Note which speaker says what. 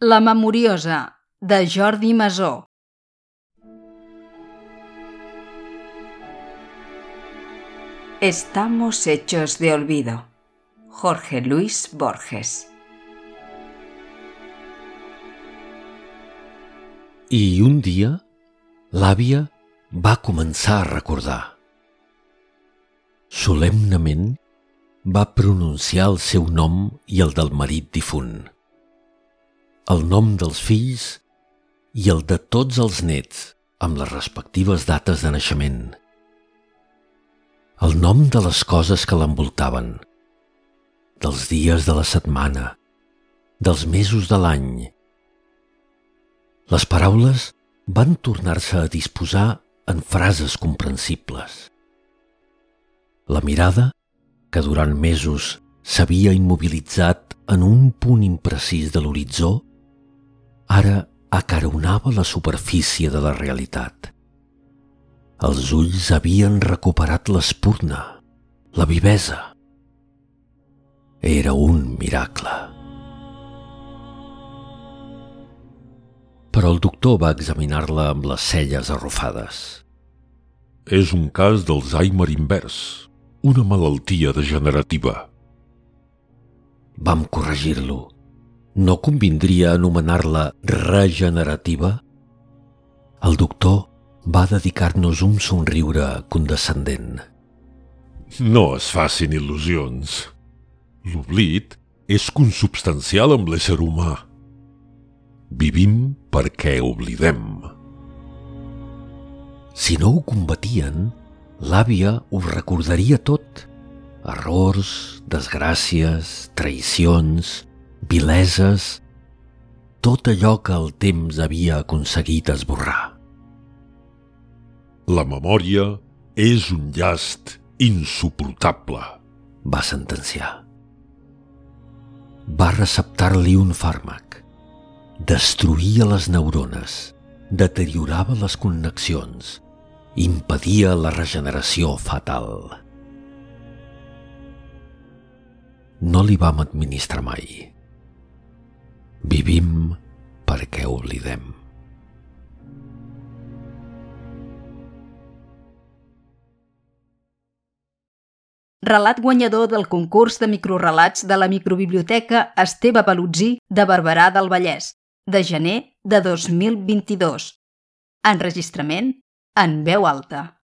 Speaker 1: La memoriosa, de Jordi Masó.
Speaker 2: Estamos hechos de olvido. Jorge Luis Borges.
Speaker 3: I un dia, l'àvia va començar a recordar. Solemnement va pronunciar el seu nom i el del marit difunt, el nom dels fills i el de tots els nets amb les respectives dates de naixement, el nom de les coses que l'envoltaven, dels dies de la setmana, dels mesos de l'any. Les paraules van tornar-se a disposar en frases comprensibles. La mirada, que durant mesos s'havia immobilitzat en un punt imprecís de l'horitzó, ara acaronava la superfície de la realitat. Els ulls havien recuperat l'espurna, la vivesa. Era un miracle. Però el doctor va examinar-la amb les celles arrufades.
Speaker 4: És un cas d'Alzheimer invers, una malaltia degenerativa.
Speaker 3: Vam corregir-lo. No convindria anomenar-la regenerativa? El doctor va dedicar-nos un somriure condescendent.
Speaker 4: No es facin il·lusions. L'oblit és consubstancial amb l'ésser humà. Vivim perquè oblidem.
Speaker 3: Si no ho combatien, l'àvia ho recordaria tot. Errors, desgràcies, traïcions, vileses, tot allò que el temps havia aconseguit esborrar.
Speaker 4: La memòria és un llast insuportable.
Speaker 3: Va sentenciar. Va receptar-li un fàrmac. Destruïa les neurones, deteriorava les connexions, impedia la regeneració fatal. No li vam administrar mai. Vivim perquè oblidem.
Speaker 1: relat guanyador del concurs de microrelats de la microbiblioteca Esteve Balutzí de Barberà del Vallès, de gener de 2022. Enregistrament en veu alta.